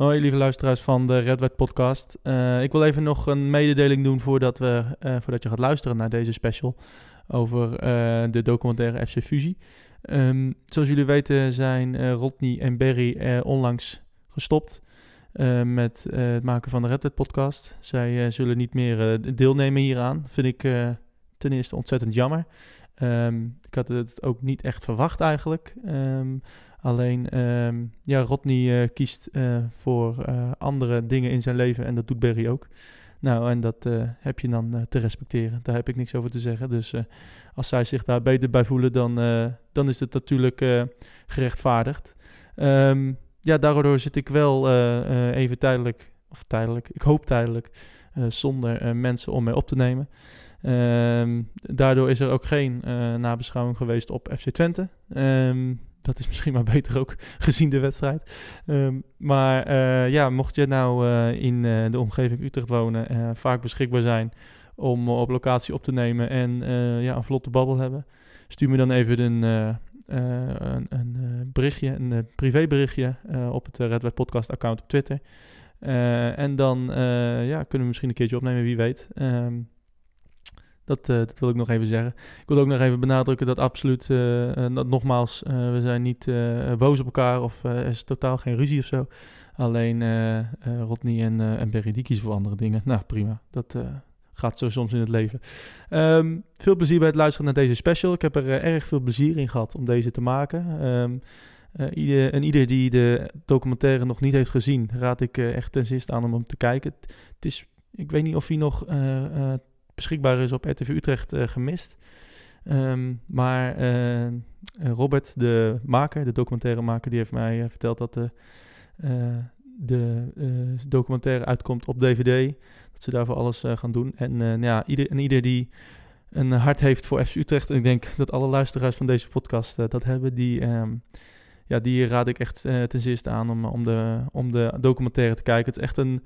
Hoi lieve luisteraars van de Red podcast. Uh, ik wil even nog een mededeling doen voordat, we, uh, voordat je gaat luisteren naar deze special over uh, de documentaire FC Fusie. Um, zoals jullie weten zijn Rodney en Barry onlangs gestopt met het maken van de Red podcast. Zij zullen niet meer deelnemen hieraan. Vind ik ten eerste ontzettend jammer. Um, ik had het ook niet echt verwacht eigenlijk. Um, Alleen, um, ja, Rodney uh, kiest uh, voor uh, andere dingen in zijn leven en dat doet Barry ook. Nou, en dat heb je dan te respecteren. Daar heb ik niks over te zeggen. Dus als zij zich daar beter bij voelen, dan, dan is het natuurlijk gerechtvaardigd. Um, ja, daardoor zit ik wel even tijdelijk, of tijdelijk, ik hoop tijdelijk, zonder mensen om mij op te nemen. Um, daardoor is er ook geen nabeschouwing geweest op FC Twente. Um, dat is misschien maar beter ook gezien de wedstrijd. Um, maar uh, ja, mocht je nou uh, in uh, de omgeving Utrecht wonen, vaak beschikbaar zijn om op locatie op te nemen en ja, een vlotte babbel hebben, stuur me dan even een, een, een berichtje, een privéberichtje op het Red Wet Podcast account op Twitter. en dan ja, kunnen we misschien een keertje opnemen, wie weet. Um, dat, uh, dat wil ik nog even zeggen. Ik wil ook nog even benadrukken dat absoluut, uh, nogmaals, we zijn niet boos op elkaar of er is totaal geen ruzie of zo. Alleen Rodney en, en Berry die kiezen voor andere dingen. Nou, prima. Dat gaat zo soms in het leven. Um, veel plezier bij het luisteren naar deze special. Ik heb er erg veel plezier in gehad om deze te maken. Um, ieder, en ieder die de documentaire nog niet heeft gezien, raad ik echt ten aan om hem te kijken. Het is, ik weet niet of hij nog beschikbaar is op RTV Utrecht uh, gemist. Um, maar uh, Robert, de maker, de documentaire maker, die heeft mij verteld dat de, de documentaire uitkomt op DVD. Dat ze daarvoor alles gaan doen. En, ja, ieder, en ieder die een hart heeft voor FC Utrecht, en ik denk dat alle luisteraars van deze podcast dat hebben, die, um, ja, die raad ik echt ten zeerste aan om, om, de, om de documentaire te kijken. Het is echt een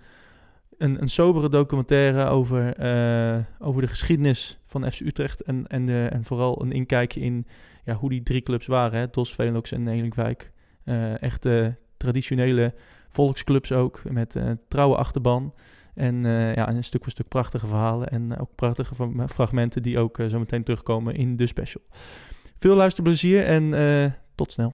een, een sobere documentaire over, uh, over de geschiedenis van FC Utrecht. En, en, de, en vooral een inkijkje in ja, hoe die drie clubs waren. Hè? Dos, Velox en Elinkwijk. Uh, echte traditionele volksclubs ook. Met trouwe achterban. En ja, een stuk voor stuk prachtige verhalen. En ook prachtige fragmenten die ook zo meteen terugkomen in de special. Veel luisterplezier en tot snel.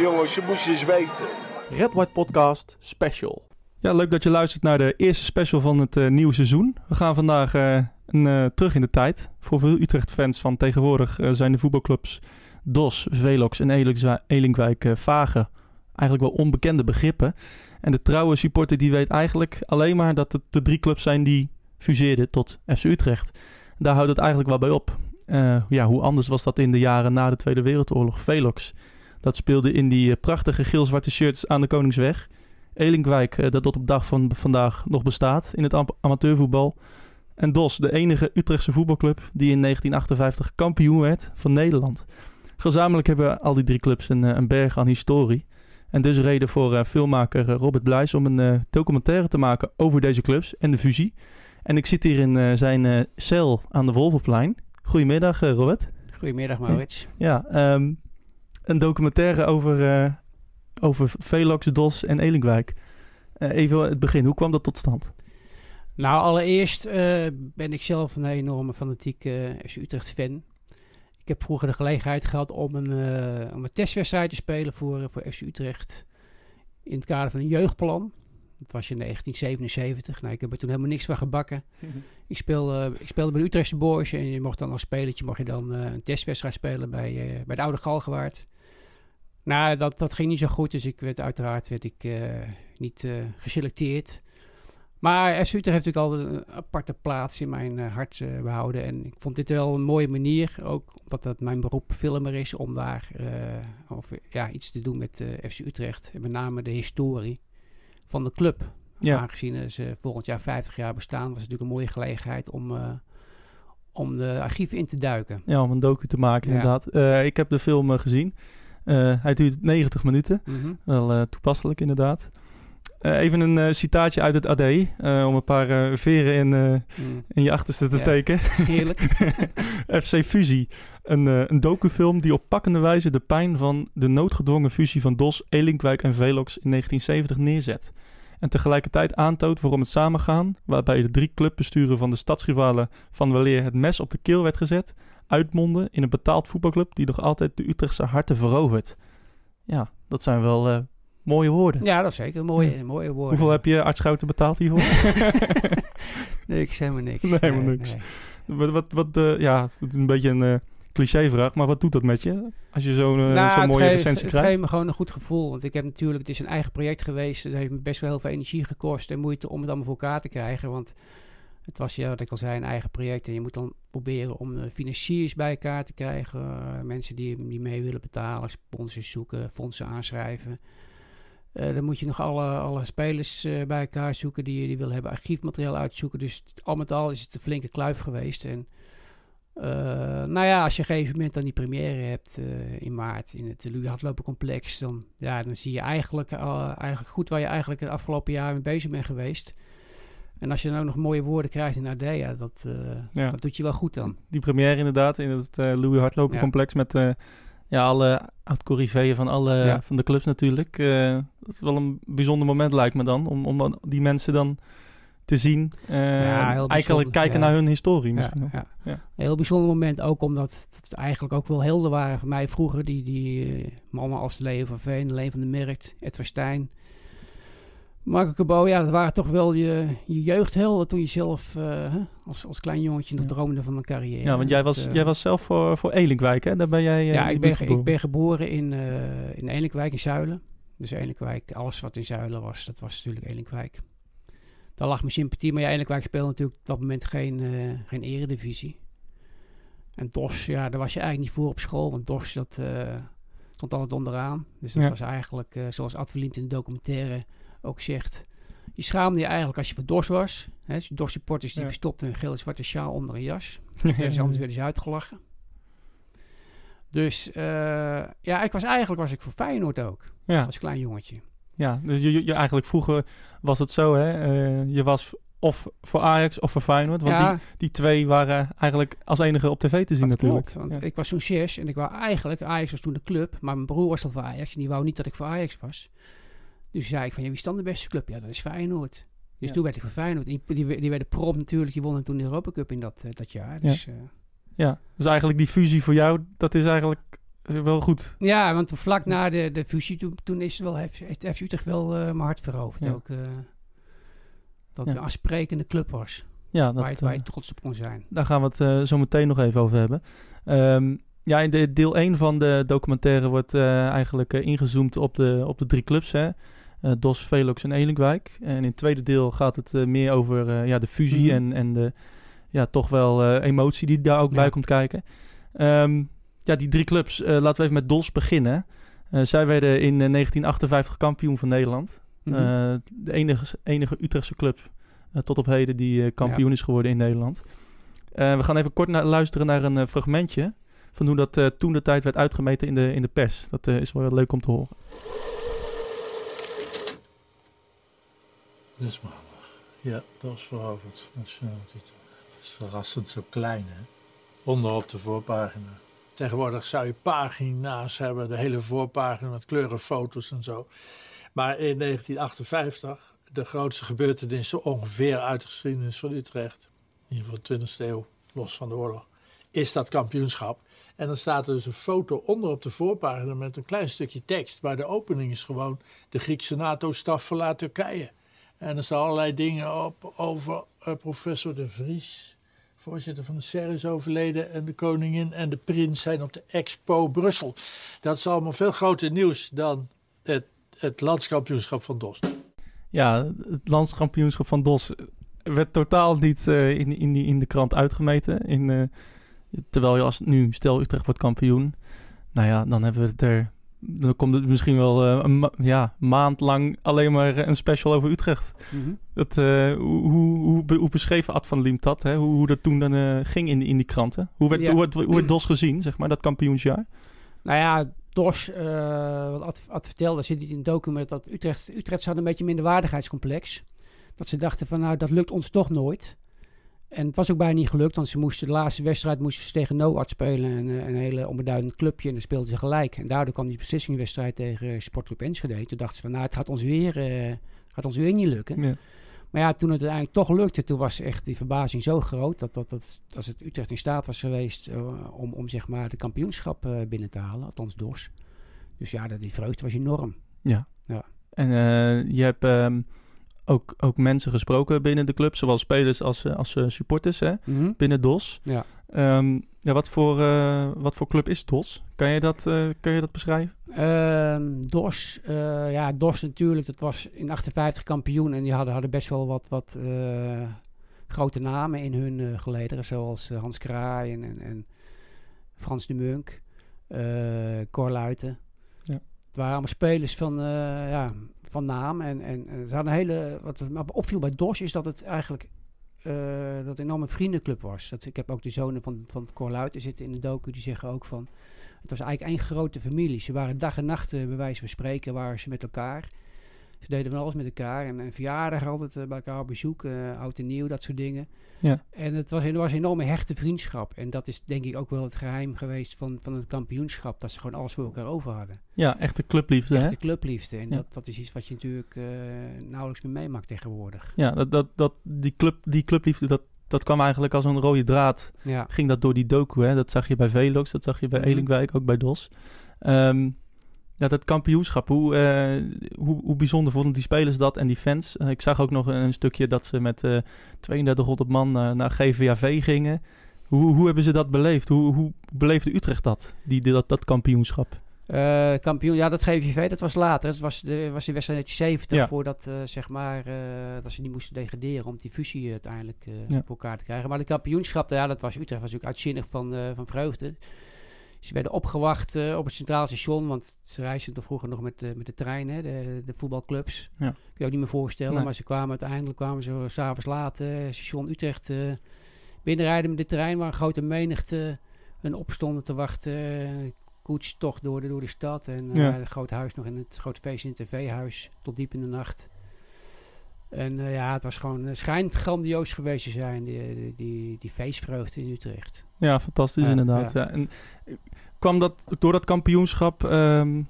Jongen, jongens, je moest eens weten. Red White Podcast Special. Ja, leuk dat je luistert naar de eerste special van het uh, nieuwe seizoen. We gaan vandaag uh, een, uh, terug in de tijd. Voor veel Utrecht-fans van tegenwoordig zijn de voetbalclubs DOS, Velox en Elinkwijk Vagen eigenlijk wel onbekende begrippen. En de trouwe supporter die weet eigenlijk alleen maar dat het de drie clubs zijn die fuseerden tot FC Utrecht. Daar houdt het eigenlijk wel bij op. ja, hoe anders was dat in de jaren na de Tweede Wereldoorlog? Velox dat speelde in die eh, prachtige geel-zwarte shirts aan de Koningsweg. Elinkwijk, eh, dat tot op dag van vandaag nog bestaat in het amateurvoetbal. En DOS, de enige Utrechtse voetbalclub die in 1958 kampioen werd van Nederland. Gezamenlijk hebben al die drie clubs een, eh, een berg aan historie. En dus reden voor filmmaker Robert Bluis om een documentaire te maken over deze clubs en de fusie. En ik zit hier in zijn cel aan de Wolvenplein. Goedemiddag Robert. Goedemiddag Maurits. Ja, um, een documentaire over, uh, over Velox, Dos en Elinkwijk. Uh, even het begin, hoe kwam dat tot stand? Nou, allereerst uh, ben ik zelf een enorme fanatieke FC Utrecht-fan. Ik heb vroeger de gelegenheid gehad om een, om een testwedstrijd te spelen voor, voor FC Utrecht. In het kader van een jeugdplan. Dat was in 1977. Nou, ik heb er toen helemaal niks van gebakken. ik, speelde, ik speelde bij de Utrechtse Boys en je mocht dan als spelertje mocht je dan, een testwedstrijd spelen bij, bij de Oude Galgenwaard. Nou, dat, dat ging niet zo goed, dus ik werd uiteraard werd ik, uh, niet uh, geselecteerd. Maar FC Utrecht heeft natuurlijk al een aparte plaats in mijn uh, hart behouden. En ik vond dit wel een mooie manier, ook omdat dat mijn beroep filmer is, om daar of, ja, iets te doen met FC Utrecht. En met name de historie van de club. Ja. Aangezien ze volgend jaar 50 jaar bestaan, was het natuurlijk een mooie gelegenheid om om de archieven in te duiken. Ja, om een docu te maken, inderdaad. ik heb de film gezien. Uh, hij duurt 90 minuten. Mhm. Wel uh, toepasselijk inderdaad. Eh, even een eh, citaatje uit het AD, eh, om een paar eh, veren in, eh, Mm, in je achterste te Ja. steken. heerlijk. FC Fusie, een, eh, een docufilm die op pakkende wijze de pijn van de noodgedwongen fusie van DOS, Elinkwijk en Velox in 1970 neerzet. En tegelijkertijd aantoont waarom het samengaan, waarbij de drie clubbesturen van de stadsrivalen van weleer het mes op de keel werd gezet, uitmonden in een betaald voetbalclub die nog altijd de Utrechtse harten verovert. Ja, dat zijn wel eh, mooie woorden. Ja, dat is zeker. Mooie, mooie woorden. Hoeveel heb je Art Schouten betaald hiervoor? niks, helemaal niks. Nee, helemaal niks. wat, wat, wat eh, ja, het is een beetje een eh clichévraag, maar wat doet dat met je? Als je zo'n Nou, het mooie geeft- recensie Het krijgt? geeft me gewoon een goed gevoel. Want ik heb natuurlijk, het is een eigen project geweest. Het heeft me best wel heel veel energie gekost en moeite om het allemaal voor elkaar te krijgen. Want het was, ja, wat ik al zei, een eigen project. En je moet dan proberen om eh, financiers bij elkaar te krijgen. eh, mensen die, die mee willen betalen, sponsors zoeken, fondsen aanschrijven. Eh, dan moet je nog alle, alle spelers bij elkaar zoeken die, die willen hebben, archiefmateriaal uitzoeken. Dus al met al is het een flinke kluif geweest. En nou ja, als je op een gegeven moment dan die première hebt in maart in het Louis Hardlopencomplex, dan, ja, dan zie je eigenlijk, eigenlijk goed waar je eigenlijk het afgelopen jaar mee bezig bent geweest. En als je dan ook nog mooie woorden krijgt in Ardea, dat, eh, Ja. dat doet je wel goed dan. Die première inderdaad in het eh Louis Hardlopen Ja. complex met eh, ja, alle oud-corriveeën van, alle, van de clubs natuurlijk. Dat is wel een bijzonder moment lijkt me dan, om, om die mensen dan te zien. eigenlijk kijken naar hun historie misschien. ja. Ja. Een heel bijzonder moment, ook omdat het eigenlijk ook wel helden waren voor mij vroeger. Die, die mannen als Leo van Veen, Leen van de Merkt, Edward Stijn. Marco Cabot, ja, dat waren toch wel je, je jeugdhelden toen je zelf eh, als, als klein jongetje nog Ja. droomde van een carrière. Ja, want jij Dat, was, eh, jij was zelf voor, voor Elinkwijk, hè? Daar ben jij eh, ja, ik ben, buurt ge- ik geboren. ben geboren in, in Elinkwijk in Zuilen. Dus Elinkwijk, alles wat in Zuilen was, dat was natuurlijk Elinkwijk. Daar lag mijn sympathie, maar ja, Elinkwijk speelde natuurlijk op dat moment geen, geen eredivisie. En DOS, ja, daar was je eigenlijk niet voor op school, want DOS, dat stond altijd onderaan. Dus dat Ja. was eigenlijk, zoals Ad in de documentaire ook zegt, je schaamde je eigenlijk als je voor DOS was. Hè, dus DOS-supporters die Ja. verstopten een gele zwarte sjaal onder een jas. Werden ze, anders werden ze uitgelachen. Dus eh, ja, ik was eigenlijk was ik voor Feyenoord ook, ja. als klein jongetje. Ja, dus je, je, eigenlijk vroeger was het zo, hè? eh, je was of voor Ajax of voor Feyenoord. Want ja, die, die twee waren eigenlijk als enige op tv te zien dat natuurlijk. klopt. Want Ja. ik was zo'n zes en ik wou eigenlijk, Ajax was toen de club, maar mijn broer was al voor Ajax en die wou niet dat ik voor Ajax was. Dus zei ik van, ja, wie is dan de beste club? Ja, dat is Feyenoord. Dus Ja. toen werd ik voor Feyenoord. Die, die, die werden prompt natuurlijk, die wonnen toen de Europa Cup in dat, eh, dat jaar. Dus, ja. Ja, dus eigenlijk die fusie voor jou, dat is eigenlijk wel goed. ja, want vlak na de, de fusie, toen, toen is het wel, heeft, heeft FC Utrecht wel eh, mijn hart veroverd. Ja. Ook, eh, dat een aansprekende club was. Ja, dat, waar, je, waar je eh, trots op kon zijn. daar gaan we het eh, zo meteen nog even over hebben. Ehm, ja, in de, deel 1 van de documentaire wordt eh, eigenlijk eh, ingezoomd op de, op de drie clubs. Hè? Eh, DOS, Velox en Elinkwijk. En in het tweede deel gaat het eh, meer over eh, ja, de fusie Mhm. en, en de ja, toch wel emotie die daar ook Ja. bij komt kijken. Ehm, ja, die drie clubs. laten we even met DOS beginnen. Zij werden in eh, 1958 kampioen van Nederland. Mhm. De enige, enige Utrechtse club tot op heden die kampioen is geworden in Nederland. We gaan even kort naar, luisteren naar een fragmentje van hoe dat toen de tijd werd uitgemeten in de, in de pers. Dat is wel leuk om te horen. Dit is. Ja, dat is veroverd. Nationale titel. Het is verrassend zo klein, hè? Onderop de voorpagina. Tegenwoordig zou je pagina's hebben, de hele voorpagina met kleurenfoto's en zo. Maar in 1958, de grootste gebeurtenis ongeveer uit de geschiedenis van Utrecht, in ieder geval de 20e eeuw, los van de oorlog, is dat kampioenschap. En dan staat er dus een foto onder op de voorpagina met een klein stukje tekst. Maar de opening is gewoon de Griekse NATO-staf verlaat Turkije. En er staan allerlei dingen op over eh, professor De Vries, voorzitter van de SER is overleden. En de koningin en de prins zijn op de Expo Brussel. Dat is allemaal veel groter nieuws dan het, het landskampioenschap van DOS. Ja, het landskampioenschap van DOS werd totaal niet eh, in, in, in de krant uitgemeten. In, eh, terwijl je als nu, stel Utrecht wordt kampioen. Nou ja, dan hebben we het er... Dan komt het misschien wel eh, een ma- ja, maand lang alleen maar een special over Utrecht. Mhm. Dat, eh, hoe, hoe, hoe, be- hoe beschreef Ad van Liemt dat? Hè? Hoe, hoe dat toen dan eh, ging in, die- in die kranten? Hoe werd, Ja. hoe, werd, hoe werd DOS gezien, zeg maar, dat kampioensjaar? Nou ja, Dos, eh, wat Ad, Ad vertelde, zit niet in het document dat Utrecht, Utrecht had een beetje minder waardigheidscomplex. Dat ze dachten van nou, dat lukt ons toch nooit. En het was ook bijna niet gelukt, want ze moesten de laatste wedstrijd moesten ze tegen Noord spelen. Een, eh, een hele onbeduidend clubje en dan speelden ze gelijk. En daardoor kwam die beslissingwedstrijd tegen Sportclub Enschede. Toen dachten ze van nou, het gaat ons weer, eh, gaat ons weer niet lukken. Ja. Maar ja, toen het uiteindelijk toch lukte, toen was echt die verbazing zo groot dat, dat, dat als het Utrecht in staat was geweest eh, om, om zeg maar de kampioenschap eh, binnen te halen, althans DOS. Dus ja, dat, die vreugde was enorm. En eh, je hebt ehm, ook, ook mensen gesproken binnen de club, zowel spelers als, eh, als eh, supporters hè, Mhm. binnen DOS. Ja. Ehm, ja, wat, voor, eh, wat voor club is DOS? Kan je dat, kan je dat beschrijven? Ehm, DOS, ja, DOS natuurlijk, dat was in 58 kampioen en die hadden, hadden best wel wat, wat grote namen in hun gelederen, zoals Hans Kraai en, en, en Frans de Munk, Cor Luiten. Het waren allemaal spelers van, eh, ja, van naam en, en, ze hadden een hele, wat me opviel bij DOS is dat het eigenlijk eh, dat een enorme vriendenclub was. Dat, ik heb ook de zonen van, van Cor zitten in de docu, die zeggen ook van... Het was eigenlijk één grote familie. Ze waren dag en nacht, eh, bij wijze van spreken, waren ze met elkaar. Ze deden van alles met elkaar. En een verjaardag altijd eh, bij elkaar op bezoek, eh, oud en nieuw, dat soort dingen. Ja. En het was, was een enorme hechte vriendschap. En dat is denk ik ook wel het geheim geweest van, van het kampioenschap. Dat ze gewoon alles voor elkaar over hadden. Ja, echte clubliefde. Hè? Echte clubliefde. En Ja. dat, dat is iets wat je natuurlijk eh, nauwelijks meer meemaakt tegenwoordig. Ja, dat, dat, dat, die, club, die clubliefde, dat, dat kwam eigenlijk als een rode draad. Ja. Ging dat door die docu, hè? Dat zag je bij Velox, dat zag je bij Mhm. Elinkwijk, ook bij DOS. Ehm, ja, dat kampioenschap, hoe, eh, hoe, hoe bijzonder vonden die spelers dat en die fans? Eh, ik zag ook nog een stukje dat ze met eh 3200 man naar GVAV gingen. Hoe, hoe hebben ze dat beleefd? Hoe, hoe beleefde Utrecht dat, die, dat, dat kampioenschap? Kampioen, ja, dat GVV, dat was later. Dat was de, was de wedstrijd 1970, Ja. voordat zeg maar, dat ze niet moesten degraderen om die fusie uiteindelijk Ja. voor elkaar te krijgen. Maar de kampioenschap, ja, dat was Utrecht was natuurlijk uitzinnig van, van vreugde. Ze werden opgewacht eh, op het Centraal Station, want ze reisden toch vroeger nog met, de met de trein, hè, de, de voetbalclubs. Ja. Kun je ook niet meer voorstellen, Nee. maar ze kwamen uiteindelijk, kwamen ze s'avonds laat, eh, station Utrecht eh, binnenrijden met de trein, waar een grote menigte hun opstonden te wachten. eh, koets toch door de, door de stad. En eh, Ja. het grote huis nog in het grote feest in het tv-huis tot diep in de nacht. En eh, ja, het was gewoon, het schijnt grandioos geweest te zijn, die, die, die, die feestvreugde in Utrecht. Ja, fantastisch Ja, inderdaad. Ja. En eh, kwam dat door dat kampioenschap? ehm,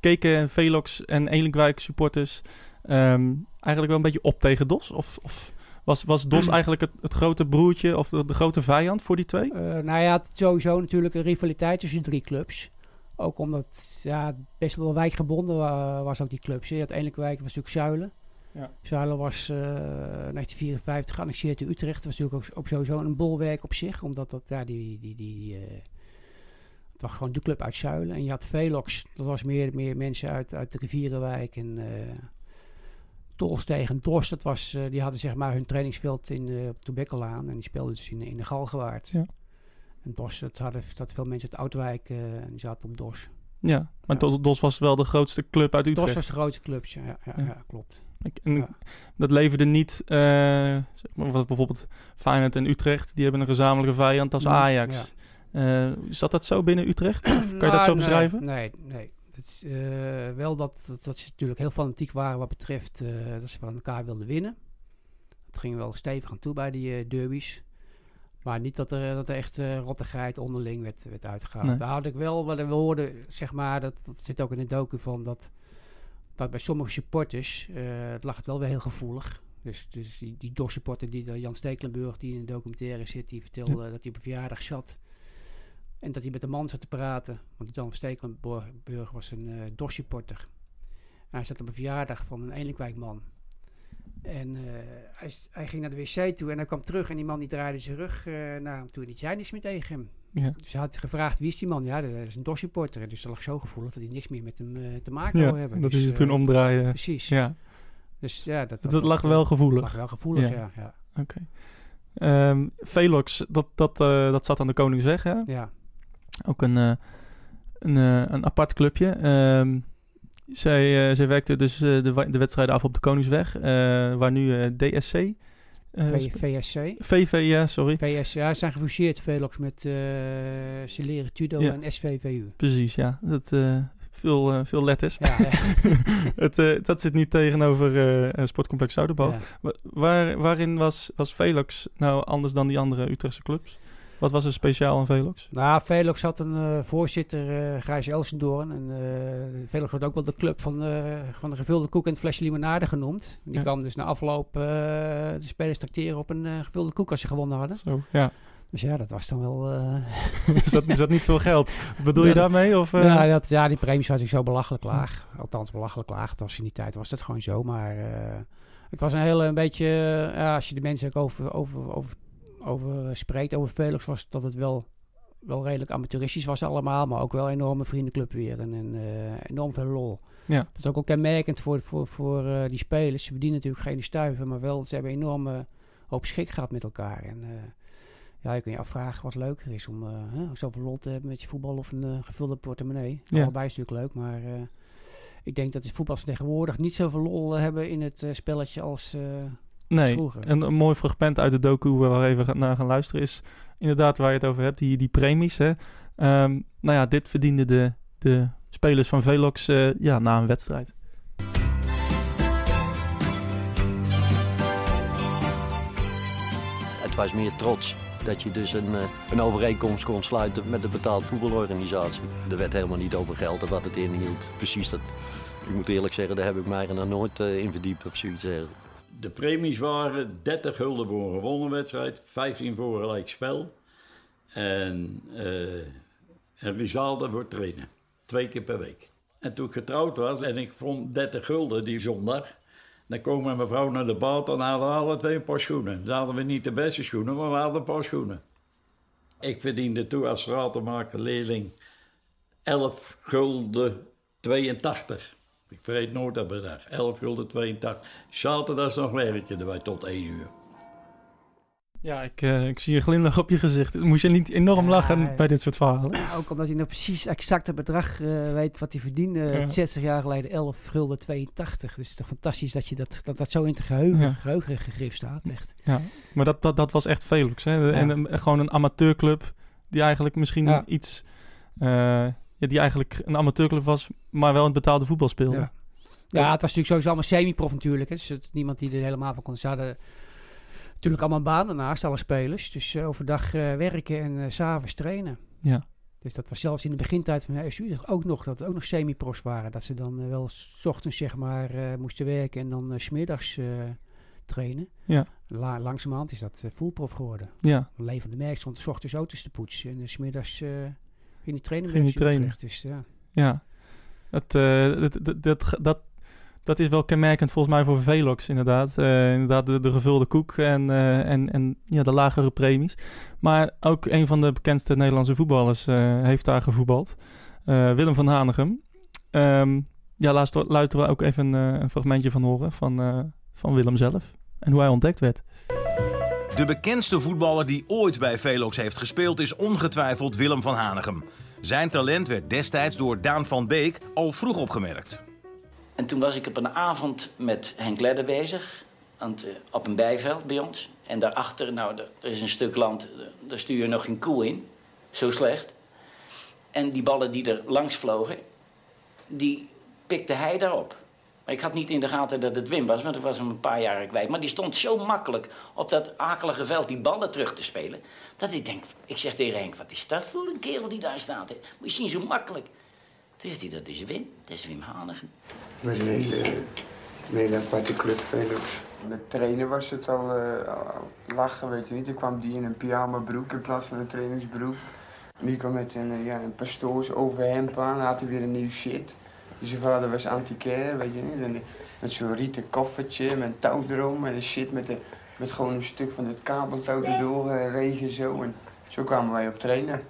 keken Velox en Elinkwijk supporters ehm, eigenlijk wel een beetje op tegen DOS? Of, of was, was DOS eigenlijk het, het grote broertje of de, de grote vijand voor die twee? Eh, nou ja, het sowieso natuurlijk een rivaliteit tussen drie clubs. Ook omdat ja, best wel wijkgebonden wa- was ook die clubs. Je had Elinkwijk was natuurlijk Zuilen. Ja. Zuilen was eh 1954 geannexeerd in Utrecht. Dat was natuurlijk ook, ook sowieso een bolwerk op zich. Omdat dat, ja, die, die, die, eh, het was gewoon de club uit Zuilen. En je had Velox, dat was meer, meer mensen uit, uit de Rivierenwijk en eh Tolsteeg en Dorst. Dat was, eh, die hadden zeg maar hun trainingsveld in op de Bekkelaan. En die speelden dus in, in de Galgenwaard. Ja. En Dos, dat hadden dat veel mensen uit Oudwijk eh, en die zaten op Dos. Ja, maar Ja. DOS- DOS was wel de grootste club uit Dos Utrecht. was de grootste club, ja, Ja. ja, klopt. En Ja. dat leverde niet, eh, zeg maar, wat bijvoorbeeld Feyenoord en Utrecht, die hebben een gezamenlijke vijand als Ja, Ajax. ja. Eh, zat dat zo binnen Utrecht? Kan je dat Nou, zo nee, beschrijven? Nee, nee. Is, eh, wel dat, dat, dat ze natuurlijk heel fanatiek waren wat betreft dat ze van elkaar wilden winnen. Het ging wel stevig aan toe bij die derbies. Maar niet dat er, dat er echt eh rottigheid onderling werd, werd uitgehaald. Nee. Daar had ik wel, wat we hoorden, zeg maar, dat, dat zit ook in de docu van, dat, dat bij sommige supporters eh, lag het wel weer heel gevoelig. Dus, dus die, die DOS-supporter, die, de Jan Stekelenburg, die in de documentaire zit, die vertelde dat hij op een verjaardag zat. En dat hij met de man zat te praten. Want Jan Stekelenburg was een eh DOS-supporter. Hij zat op een verjaardag van een Elinkwijk-man. En eh, hij, ging naar de wc toe en hij kwam terug en die man die draaide zijn rug eh, naar hem toe en die zei niks meer tegen hem. Ja. Dus hij had gevraagd wie is die man? Ja, dat is een DOS-supporter. Dus dat lag zo gevoelig dat hij niks meer met hem eh, te maken Ja, wil hebben. dat Dus, is het eh, toen omdraaien. Precies. Ja, Dus ja, dat, het lag wel gevoelig. lag wel gevoelig, Ja. ja. Oké. Ehm, Velox, dat, dat, eh, dat zat aan de Koningsweg, hè? ja. Ook een, een, een apart clubje. Ehm, zij, zij werkte dus de, de wedstrijden af op de Koningsweg, waar nu DSC V- sp- VSC. VV, ja, sorry. VSC, zijn gefuseerd, Velox, met eh Celere Tudo Ja. en SVVU. Precies, ja. Dat, eh, veel, eh, veel letters. Ja, ja. het, eh, dat zit nu tegenover eh, eh, Sportcomplex. Ja. Wa- Waar, waarin was, was Velox nou anders dan die andere Utrechtse clubs? Wat was er speciaal aan Velox? Nou, Velox had een eh, voorzitter, eh Gijs Elsendoorn. En eh, Velox wordt ook wel de club van, de van de gevulde koek en het flesje limonade genoemd. Die Ja. kwam dus na afloop de spelers tracteren op een gevulde koek als ze gewonnen hadden. Zo, ja. Dus ja, dat was dan wel... is, dat, is dat niet veel geld? Bedoel je daarmee? Of, ja, dat, ja, die premies was ik zo belachelijk laag. Althans, belachelijk laag. Het was in die tijd was dat gewoon zo. Maar het was een hele een beetje... als je de mensen ook over, over, over, over spreekt, over Velox, was dat het wel, wel redelijk amateuristisch was allemaal. Maar ook wel een enorme vriendenclub weer. En, en eh, enorm veel lol. Ja. Dat is ook wel kenmerkend voor, voor, voor eh, die spelers. Ze verdienen natuurlijk geen stuiven, maar wel, ze hebben een enorme hoop schik gehad met elkaar. En eh, ja, je kunt je afvragen wat leuker is om eh, hè, zoveel lol te hebben met je voetbal of een eh, gevulde portemonnee. Ja. Allebei is natuurlijk leuk, maar eh, ik denk dat de voetballers tegenwoordig niet zoveel lol eh, hebben in het eh, spelletje als, eh, Nee, een, een mooi fragment uit de docu waar we even naar gaan luisteren is inderdaad waar je het over hebt, die, die premies. Hè. Ehm, nou ja, dit verdienden de, de spelers van Velox eh, ja, na een wedstrijd. Het was meer trots dat je dus een, eh, een overeenkomst kon sluiten met de betaald voetbalorganisatie. Er werd helemaal niet over geld en wat het inhield. Precies dat. Ik moet eerlijk zeggen, daar heb ik mij er nog nooit eh, in verdiept of zoiets. De premies waren 30 gulden voor een gewonnen wedstrijd, 15 voor een gelijk spel. En eh een risalde voor trainen. Twee keer per week. En toen ik getrouwd was en ik vond 30 gulden die zondag. Dan kwam mijn mevrouw naar de bad en hadden we alle twee een paar schoenen. Ze hadden we niet de beste schoenen, maar we hadden een paar schoenen. Ik verdiende toen als stratenmaker leerling 11 gulden 82. Ik vergeet nooit dat bedrag. 11 gulden 82. Zaterdags nog werkte erbij tot 1 uur. Ja, ik, eh, ik zie een glimlach op je gezicht. Moest je niet enorm Ja, lachen ja. bij dit soort verhalen? ook omdat hij nog precies exact het bedrag eh, weet wat hij verdiende. Ja. 60 jaar geleden 11 gulden 82. Dus het is toch fantastisch dat je dat, dat, dat zo in het geheugen, Ja. geheugen gegrift staat. Echt. Ja, maar dat, dat, dat was echt Velox. Hè? Ja. En gewoon een amateurclub die eigenlijk misschien Ja. iets... eh, ja, die eigenlijk een amateurclub was, maar wel in het betaalde voetbal speelde. Ja. Ja, het was natuurlijk sowieso allemaal semi-prof natuurlijk. Hè. Dus het, niemand die er helemaal van kon. Ze hadden natuurlijk allemaal een baan daarnaast, alle spelers. Dus eh, overdag eh, werken en eh, s s'avonds trainen. Ja. Dus dat was zelfs in de begintijd van de SU ook nog, dat het ook nog semi-profs waren. Dat ze dan eh, wel s ochtends zeg maar eh, moesten werken en dan eh, 's smiddags eh, trainen. Ja. La langzamerhand is dat eh fullprof geworden. Ja, Een van de merk stond 's ochtends auto's te poetsen en 's smiddags eh ging die trainen Ging bij die trainen. Dus ja. ja. Eh, dat, dat, dat, dat, dat is wel kenmerkend volgens mij voor Velox inderdaad. Eh, inderdaad de, de gevulde koek en, eh, en, en ja, de lagere premies. Maar ook een van de bekendste Nederlandse voetballers eh, heeft daar gevoetbald. Eh, Willem van Hanegem. Ehm, ja, laatst luisteren we ook even eh, een fragmentje van horen van, eh, van Willem zelf. En hoe hij ontdekt werd. De bekendste voetballer die ooit bij Velox heeft gespeeld is ongetwijfeld Willem van Hanegem. Zijn talent werd destijds door Daan van Beek al vroeg opgemerkt. En toen was ik op een avond met Henk Ledder bezig. eh, op een bijveld bij ons. En daarachter, nou, er is een stuk land, daar stuur je nog geen koe in. Zo slecht. En die ballen die er langs vlogen, die pikte hij daarop. Maar ik had niet in de gaten dat het Wim was, want ik was hem een paar jaar kwijt. Maar die stond zo makkelijk op dat akelige veld die ballen terug te spelen. Dat ik denk, ik zeg tegen Henk, wat is dat voor een kerel die daar staat? Hè? Moet je zien, zo makkelijk. Toen zegt hij, dat is Wim, dat is Wim Hanegem. Het was een hele, een hele aparte club, Velux. Met trainen was het al, eh, al lachen, weet je niet. Dan kwam die in een pyjama broek in plaats van een trainingsbroek. Die kwam met een, eh, ja, een pastoors overhemd aan, had hij weer een nieuw shit. Dus zijn vader was antiquair, weet je niet. En, met zo'n rieten koffertje, met een touw erom en een shit met, de, met gewoon een stuk van het kabeltouw erdoor, eh, regen zo. En zo kwamen wij op trainen.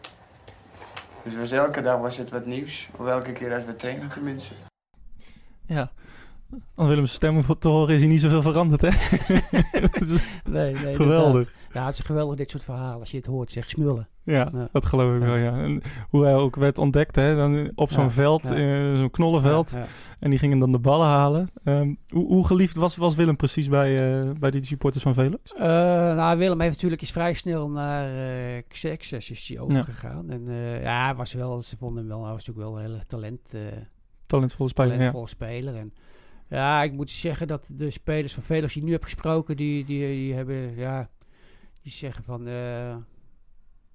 Dus was, elke dag was het wat nieuws, of elke keer als we trainen tenminste. Ja, Als Willems stem voor te horen is hij niet zoveel veranderd, hè? Nee, nee. geweldig. inderdaad. Ja, het is geweldig dit soort verhalen. Als je het hoort, zeg smullen. Ja, Ja. dat geloof ik Ja. wel, ja. En hoe hij ook werd ontdekt, hè, dan op zo'n Ja, veld, eh, zo'n knollenveld. En die gingen dan de ballen halen. Ehm, hoe, hoe geliefd was, was Willem precies bij, eh, bij die supporters van Velux? Eh, nou, Willem heeft natuurlijk is vrij snel naar eh Xerxes is hij overgegaan. En ja, hij was wel, ze vonden hem wel, hij was natuurlijk wel een hele talent, Talentvolle speler, ja. talentvolle speler. En ja, ik moet zeggen dat de spelers van Velux die ik nu heb gesproken, die, die, die hebben, ja, die zeggen van, eh,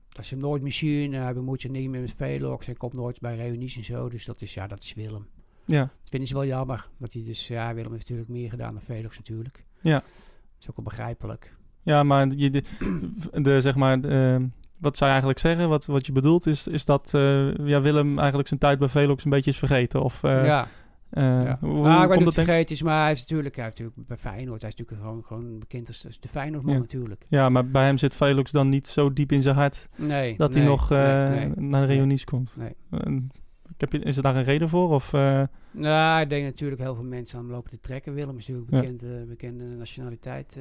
dat ze hem nooit meer zien. Hij bemoeit zich niet meer met Velux. Hij komt nooit bij reunies en zo. Dus dat is, ja, dat is Willem. Ja, Dat vinden ze wel jammer. Dat hij dus, ja, Willem heeft natuurlijk meer gedaan dan Velux natuurlijk. ja. Dat is ook wel begrijpelijk. Ja, maar je, de, de, zeg maar, ehm, wat zij eigenlijk zeggen, wat, wat je bedoelt, is, is dat eh, ja, Willem eigenlijk zijn tijd bij Velux een beetje is vergeten. Of, eh, ja. Eh, Ja. hoe, hoe maar het vergeten is, maar hij is natuurlijk, hij heeft natuurlijk bij Feyenoord, hij is natuurlijk gewoon, gewoon bekend als, als de Feyenoordman Ja. natuurlijk. Ja, maar bij hem zit Velux dan niet zo diep in zijn hart Nee, dat hij nog eh, nee, nee. naar de reunies komt. Ik heb je, is er daar een reden voor? Of, eh, Nou, ik denk natuurlijk heel veel mensen aan hem lopen te trekken. Willem is natuurlijk Ja. bekend, eh, bekende nationaliteit.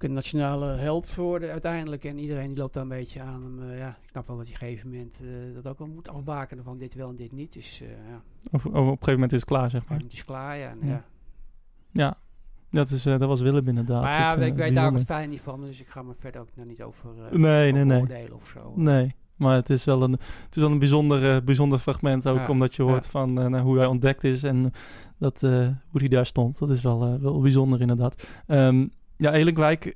Bekende nationale held geworden uiteindelijk. En iedereen die loopt daar een beetje aan hem. eh, ja, ik snap wel dat hij op een gegeven moment eh, dat ook wel moet afbakenen van dit wel en dit niet. Dus eh, ja, of, of op een gegeven moment is het klaar, zeg maar. het is klaar. Ja, Ja. ja. Ja, dat, is, dat was Willem inderdaad. Maar ja, Het, ik weet daar ook het fijn niet van. Dus ik ga me verder ook nog niet over, eh Nee, nee, over nee. oordelen of zo. Nee, maar het is wel een, het is wel een bijzonder, bijzonder fragment. Ook Ja, omdat je hoort ja. van hoe hij ontdekt is en dat, hoe hij daar stond. Dat is wel, wel bijzonder inderdaad. Ehm, ja, Elinkwijk, eh,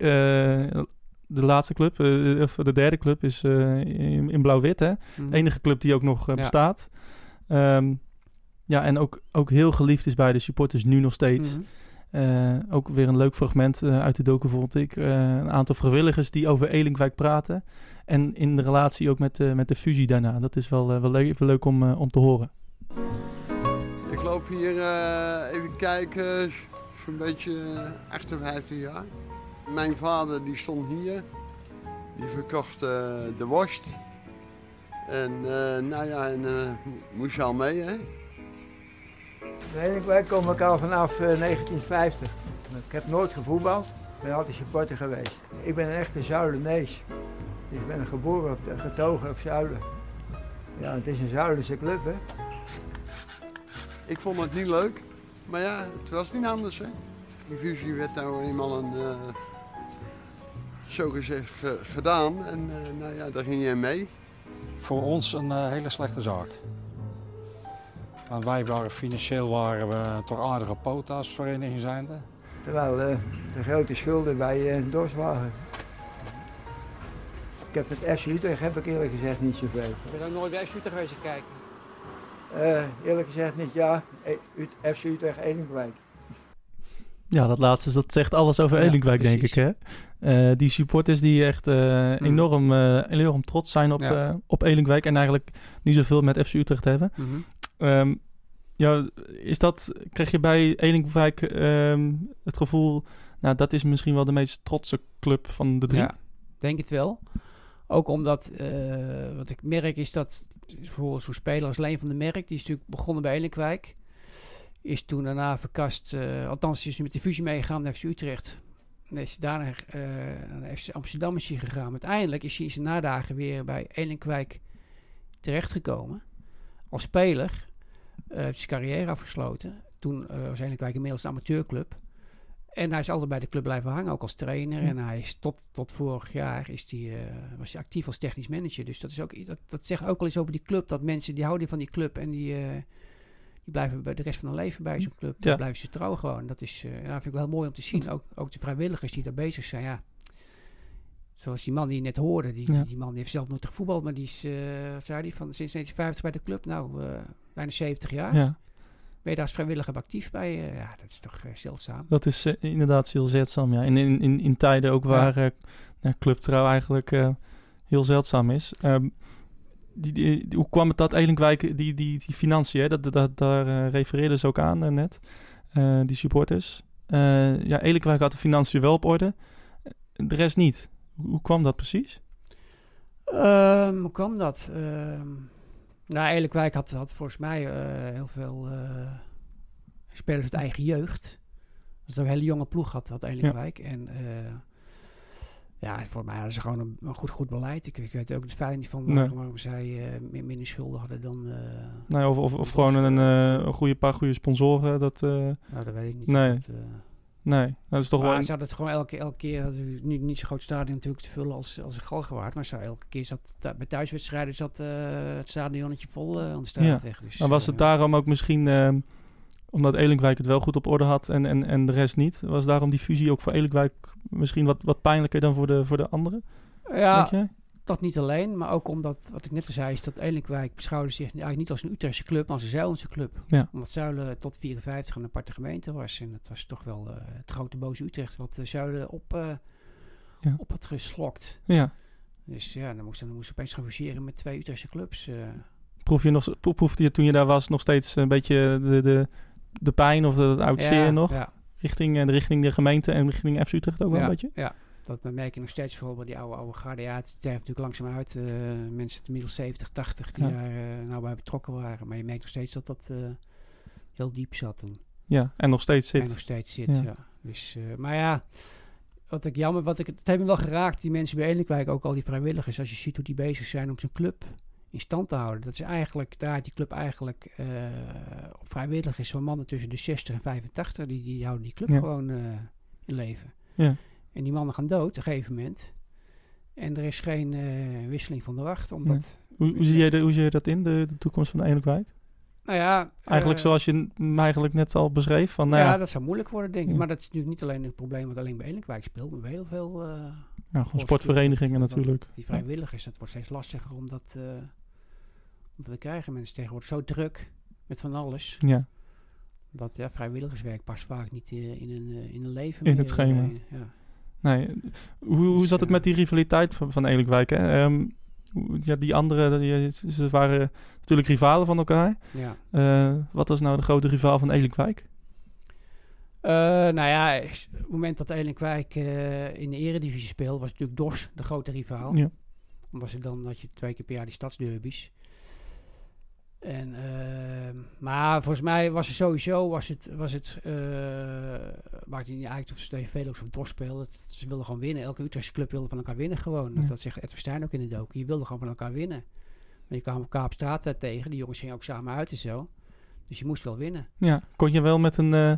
de laatste club, eh, of de derde club, is eh, in, in blauw-wit. hè? Mhm. Enige club die ook nog eh, Ja. bestaat. Ehm, ja, en ook, ook heel geliefd is bij de supporters nu nog steeds. Mhm. Eh, ook weer een leuk fragment eh, uit de docu vond ik. Eh, een aantal vrijwilligers die over Elinkwijk praten. En in de relatie ook met, de met de fusie daarna. Dat is wel, eh, wel le- even leuk om, eh, om te horen. Ik loop hier eh, even kijken, zo'n beetje eh, 58 jaar. Mijn vader die stond hier, die verkocht eh, de worst. En eh, nou ja, en eh, moest je al mee hè. Nee, wij komen elkaar vanaf eh, 1950. Ik heb nooit gevoetbald, ik ben altijd supporter geweest. Ik ben een echte Zuilenees. Dus ik ben geboren, op, getogen op Zuilen. Ja, het is een Zuilense club, hè. Ik vond het niet leuk, maar ja, het was niet anders hè. Die fusie werd nou eenmaal een, eh zo gezegd ge- gedaan en eh, nou ja, daar ging je mee. Voor ons een eh, hele slechte zaak. Want wij waren financieel waren we toch aardige poten als vereniging zijnde. Terwijl eh, de grote schulden bij eh waren. Ik heb het FC Utrecht, heb ik eerlijk gezegd niet zoveel. Ik ben ook nooit bij Utrecht geweest te kijken. Eh, eerlijk gezegd niet, ja. E- FC Utrecht Elinkwijk. Ja, dat laatste dat zegt alles over Ja, Elinkwijk, denk ik. Hè? Eh, die supporters die echt eh, enorm, eh, enorm trots zijn op, Mm. Ja. eh, op Elinkwijk. En eigenlijk niet zoveel met FC Utrecht hebben. Mhm. Ehm, ja, is dat, krijg je bij Elinkwijk ehm, het gevoel... Nou, dat is misschien wel de meest trotse club van de drie. Ja, denk het wel. Ook omdat, eh, wat ik merk is dat bijvoorbeeld zo'n speler als Leen van der Merk, die is natuurlijk begonnen bij Elinkwijk, is toen daarna verkast, eh, althans is met de fusie meegegaan naar FC Utrecht. En is daarna eh, naar FC Amsterdam is hij gegaan. Uiteindelijk is hij in zijn nadagen weer bij Elinkwijk terechtgekomen. Als speler heeft zijn carrière afgesloten. Toen was Elinkwijk inmiddels een amateurclub. En hij is altijd bij de club blijven hangen, ook als trainer. En hij is tot, tot vorig jaar is die, eh, was hij actief als technisch manager. Dus dat, is ook, dat, dat zegt ook wel eens over die club. Dat mensen die houden van die club en die, eh, die blijven bij de rest van hun leven bij zo'n club. Ja. Dan blijven ze trouw gewoon. Dat is, ja, vind ik wel heel mooi om te zien. Ook, ook de vrijwilligers die daar bezig zijn. Ja. Zoals die man die je net hoorde. Die, Ja. die man heeft zelf nooit gevoetbald. Maar die is, wat zei die, van sinds 1950 bij de club. Nou, bijna 70 jaar. Ja. Ben je daar als vrijwilliger actief bij? eh, ja, dat is toch eh, zeldzaam. Dat is eh, inderdaad heel zeldzaam, ja. In, in, in, in tijden ook waar nou, clubtrouw eigenlijk heel zeldzaam is. Ehm, die, die, die- hoe kwam het dat Elinkwijk, die, die, die financiën, hè, dat, dat, daar refereerden ze ook aan net, die supporters. Ja, Elinkwijk had de financiën wel op orde, de rest niet. Hoe, hoe kwam dat precies? Ehm, hoe kwam dat? Ehm nou, Elinkwijk had, had volgens mij eh, heel veel... eh, spelers uit eigen jeugd. Dat is een hele jonge ploeg had, had Elinkwijk. En eh, ja, voor mij hadden ze gewoon een, een goed, goed beleid. Ik, ik weet ook het fijn niet van Nee. waarom, zij min- minder schulden hadden dan... Nee, of, of, of gewoon Dos, een, een goede paar goede sponsoren. Dat, Nou, dat weet ik niet. Nee, dat, nee, dat is toch maar wel... een- ze hadden het gewoon elke, elke keer, ze niet, niet zo'n groot stadion natuurlijk te vullen als, als Galgenwaard. Maar zo elke keer zat, bij thuiswedstrijden zat eh, het stadionnetje vol eh aan de straatweg. Dus, maar was het eh, daarom ook misschien, ehm, omdat Elinkwijk het wel goed op orde had en, en, en de rest niet, was daarom die fusie ook voor Elinkwijk misschien wat, wat pijnlijker dan voor de, voor de anderen? Ja? Dat niet alleen, maar ook omdat, wat ik net al zei, is dat Elinkwijk beschouwde zich eigenlijk niet als een Utrechtse club, maar als een Zuilense club. Ja. Omdat Zuilen tot 54 een aparte gemeente was. En het was toch wel eh, het grote boze Utrecht wat uh, Zuilen op, uh, Ja. op had geslokt. Ja. Dus ja, dan moest, dan moest opeens gaan fuseren met twee Utrechtse clubs. eh. Proef je nog, pro- proefde je toen je daar was nog steeds een beetje de, de, de pijn of oud zeer Ja, nog? ja. Richting, eh, de richting de gemeente en richting FC Utrecht ook wel een beetje? Ja, dat merk je nog steeds vooral bij die oude, oude garde. Ja, het sterft natuurlijk langzaam uit. eh, mensen inmiddels 70, 80 die Ja. daar eh, nou bij betrokken waren. Maar je merkt nog steeds dat dat eh, heel diep zat toen. Ja, en nog steeds zit. En nog steeds zit, Ja. ja. Dus, maar ja, wat ik jammer, wat ik, het heeft me wel geraakt, die mensen bij Elinkwijk, ook al die vrijwilligers, als je ziet hoe die bezig zijn om zijn club in stand te houden. Dat is eigenlijk, daar die club eigenlijk op vrijwilligers van mannen tussen de 60 en 85, die, die houden die club Ja. gewoon in leven. Ja. En die mannen gaan dood op een gegeven moment. En er is geen eh, wisseling van de wacht, omdat... Nee. Hoe, hoe, zie jij de, hoe zie je dat in, de, de toekomst van Elinkwijk? Nou ja, Eigenlijk eh, zoals je hem eigenlijk net al beschreef. Van, nou ja, ja, dat zou moeilijk worden, denk ik. Ja. Maar dat is natuurlijk niet alleen een probleem wat alleen bij Elinkwijk speelt, maar bij heel veel... gewoon sportclubs. sportverenigingen Dat- dat- natuurlijk. Die vrijwilligers, het wordt steeds lastiger om dat, om dat te krijgen. Mensen tegenwoordig zo druk met van alles. Ja. Dat ja, vrijwilligerswerk past vaak niet in een, in een leven in meer, het schema. ja. Nee. Hoe, hoe Dus, zat het eh, met die rivaliteit van, van Elinkwijk? Hè? Ehm, ja, die anderen, die, ze waren natuurlijk rivalen van elkaar. Ja. Eh, wat was nou de grote rivaal van Elinkwijk? Eh, nou ja, op het moment dat Elinkwijk in de eredivisie speelde, was natuurlijk DOS de grote rivaal. Ja. Omdat ze dan had je twee keer per jaar die stadsderbies. En, eh, maar volgens mij was het sowieso, was het, was het uh, maakt het niet uit of ze tegen Velox of DOS speelden. Ze wilden gewoon winnen. Elke Utrechtse club wilde van elkaar winnen gewoon. Ja. Dat zegt Ed ook in de docu. Je wilde gewoon van elkaar winnen. Maar je kwam elkaar op straat weer tegen. Die jongens gingen ook samen uit en zo. Dus je moest wel winnen. Ja, kon je wel met een, eh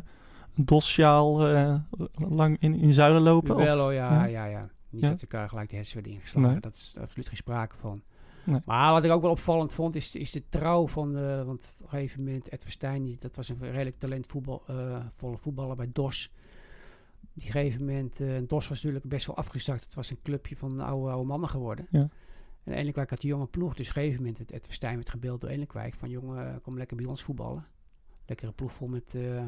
eh, lang in, in zuilen lopen? Wel, ja, ja, ja. Niet Ja? dat elkaar gelijk de hersens werden ingeslagen. Nee. Dat is absoluut geen sprake van. Nee. Maar wat ik ook wel opvallend vond, is, is de trouw van... eh, want op een gegeven moment, Ed die, dat was een redelijk talentvolle voetbal, volle voetballer bij DOS. Op een gegeven moment, eh DOS was natuurlijk best wel afgezakt. Het was een clubje van oude, oude mannen geworden. Ja. En Elinkwijk had die jonge ploeg. Dus op een gegeven moment, werd Ed Verstijn werd gebeeld door Elinkwijk. Van jongen, kom lekker bij ons voetballen. Lekkere ploeg vol met... eh,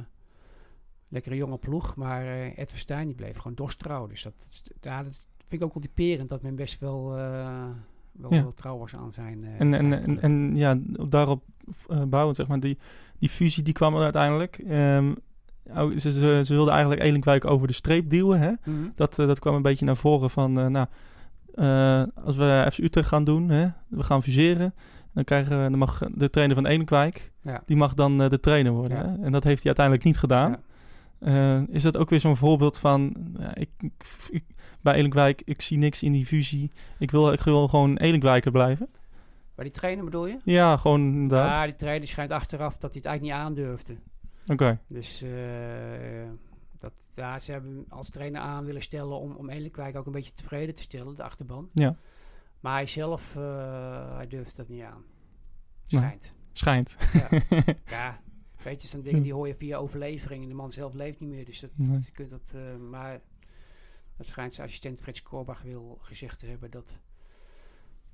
lekkere jonge ploeg. Maar eh Ed Verstijn die bleef gewoon dorstrouw. Dus dat, ja, dat vind ik ook wel typerend dat men best wel, eh, wel, Ja. wel trouw was aan zijn. eh, En, en, en, en ja, daarop eh, bouwend, zeg maar, die, die fusie die kwam er uiteindelijk. Oh, ze, ze, ze wilden eigenlijk Elinkwijk over de streep duwen. Hè? Mhm. dat, eh, dat kwam een beetje naar voren van, nou, als we FC Utrecht gaan doen, hè, we gaan fuseren, dan, krijgen we, dan mag de trainer van Elinkwijk, Ja. die mag dan de trainer worden. Hè? En dat heeft hij uiteindelijk niet gedaan. Eh, is dat ook weer zo'n voorbeeld van, ja, ik, ik, bij Elinkwijk, ik zie niks in die fusie. Ik wil, ik wil gewoon Elinkwijker blijven. Bij die trainer bedoel je? Ja, gewoon inderdaad. Ja, die trainer schijnt achteraf dat hij het eigenlijk niet aandurfde. Oké. Dus eh, dat, ja, ze hebben als trainer aan willen stellen om, om Elinkwijk ook een beetje tevreden te stellen, de achterban. Ja. Maar hij zelf, eh, hij durft dat niet aan. Nee, Schijnt. schijnt. Ja. ja, weet je, zo'n dingen die hoor je via overlevering. En de man zelf leeft niet meer, dus dat, Nee. dat- je kunt dat... eh, maar dat schijnt zijn assistent Frits Korbach wil gezegd te hebben dat,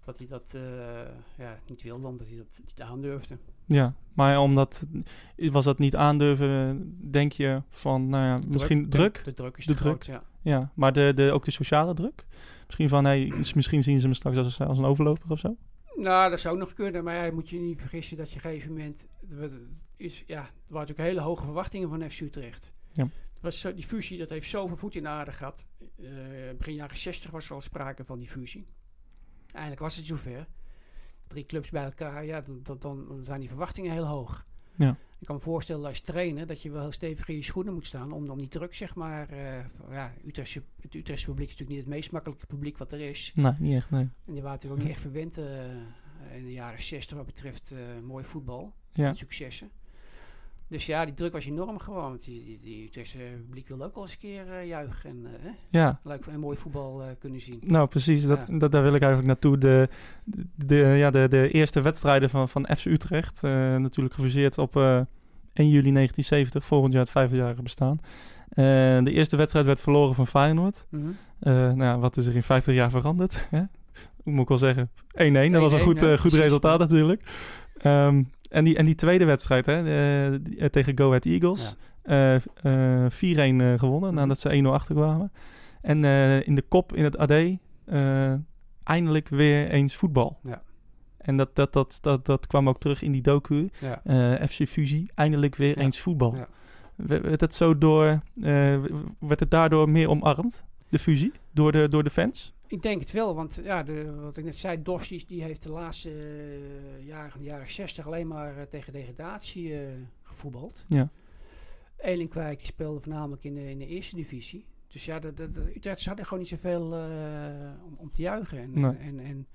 dat hij dat eh, ja, niet wilde, omdat hij dat niet aandurfde. Ja, maar omdat was dat niet aandurven, denk je van, nou ja, misschien druk? de druk is de druk. groot, ja. Ja, maar de, de, ook de sociale druk? Misschien van, hey, misschien zien ze me straks als, als een overloper of zo? Nou, dat zou nog kunnen, maar ja, moet je niet vergissen dat je op een gegeven moment... Is, ja, er waren natuurlijk hele hoge verwachtingen van FC Utrecht. Ja. Het was zo, die fusie, dat heeft zoveel voet in de aarde gehad. Eh, begin jaren 60 was er al sprake van die fusie. Eindelijk was het zover. Drie clubs bij elkaar, ja, dan, dan, dan, zijn die verwachtingen heel hoog. Ja. Ik kan me voorstellen als trainer dat je wel heel stevig in je schoenen moet staan om, om die druk, zeg maar. eh, van- ja, Utrechtse, het Utrechtse publiek is natuurlijk niet het meest makkelijke publiek wat er is. Nee, niet echt, nee. En die waren natuurlijk ook niet echt verwend eh, in de jaren 60 wat betreft mooi voetbal. Ja. En successen. Dus ja, die druk was enorm gewoon. Want die, die, die Utrechtse publiek wilde ook wel eens een keer eh, juichen en eh, Ja. leuk en mooi voetbal eh, kunnen zien. Nou, precies. Dat, Ja. dat, daar wil ik eigenlijk naartoe. De, de, ja, de, de eerste wedstrijden van, van FC Utrecht. natuurlijk gefuseerd op eh 1 juli 1970, volgend jaar het vijfjarige bestaan. De eerste wedstrijd werd verloren van Feyenoord. Mhm. Nou ja, wat is er in 50 jaar veranderd? Hè? Hoe moet ik wel zeggen? 1-1, dat was een 1-1, goed, goed resultaat natuurlijk. Ehm, en, die, en die tweede wedstrijd hè, eh, eh, tegen Go Ahead Eagles. eh, eh, 4-1 eh, gewonnen Mhm. nadat ze 1-0 achterkwamen. En in de kop in het AD eindelijk weer eens voetbal. Ja. En dat, dat, dat, dat, dat kwam ook terug in die docu. Ja. FC Fusie, eindelijk weer Ja. eens voetbal. Ja. Werd het zo door, werd het daardoor meer omarmd, de fusie, door de, door de fans? Ik denk het wel, want ja, de, wat ik net zei, Dorsies die heeft de laatste eh, jaren, de jaren 60 alleen maar eh, tegen degradatie eh, gevoetbald. Ja. Elinkwijk die speelde voornamelijk in de, in de eerste divisie. Dus ja, de, de, de Utrechters hadden gewoon niet zoveel om, om te juichen. En, Nee. en, en,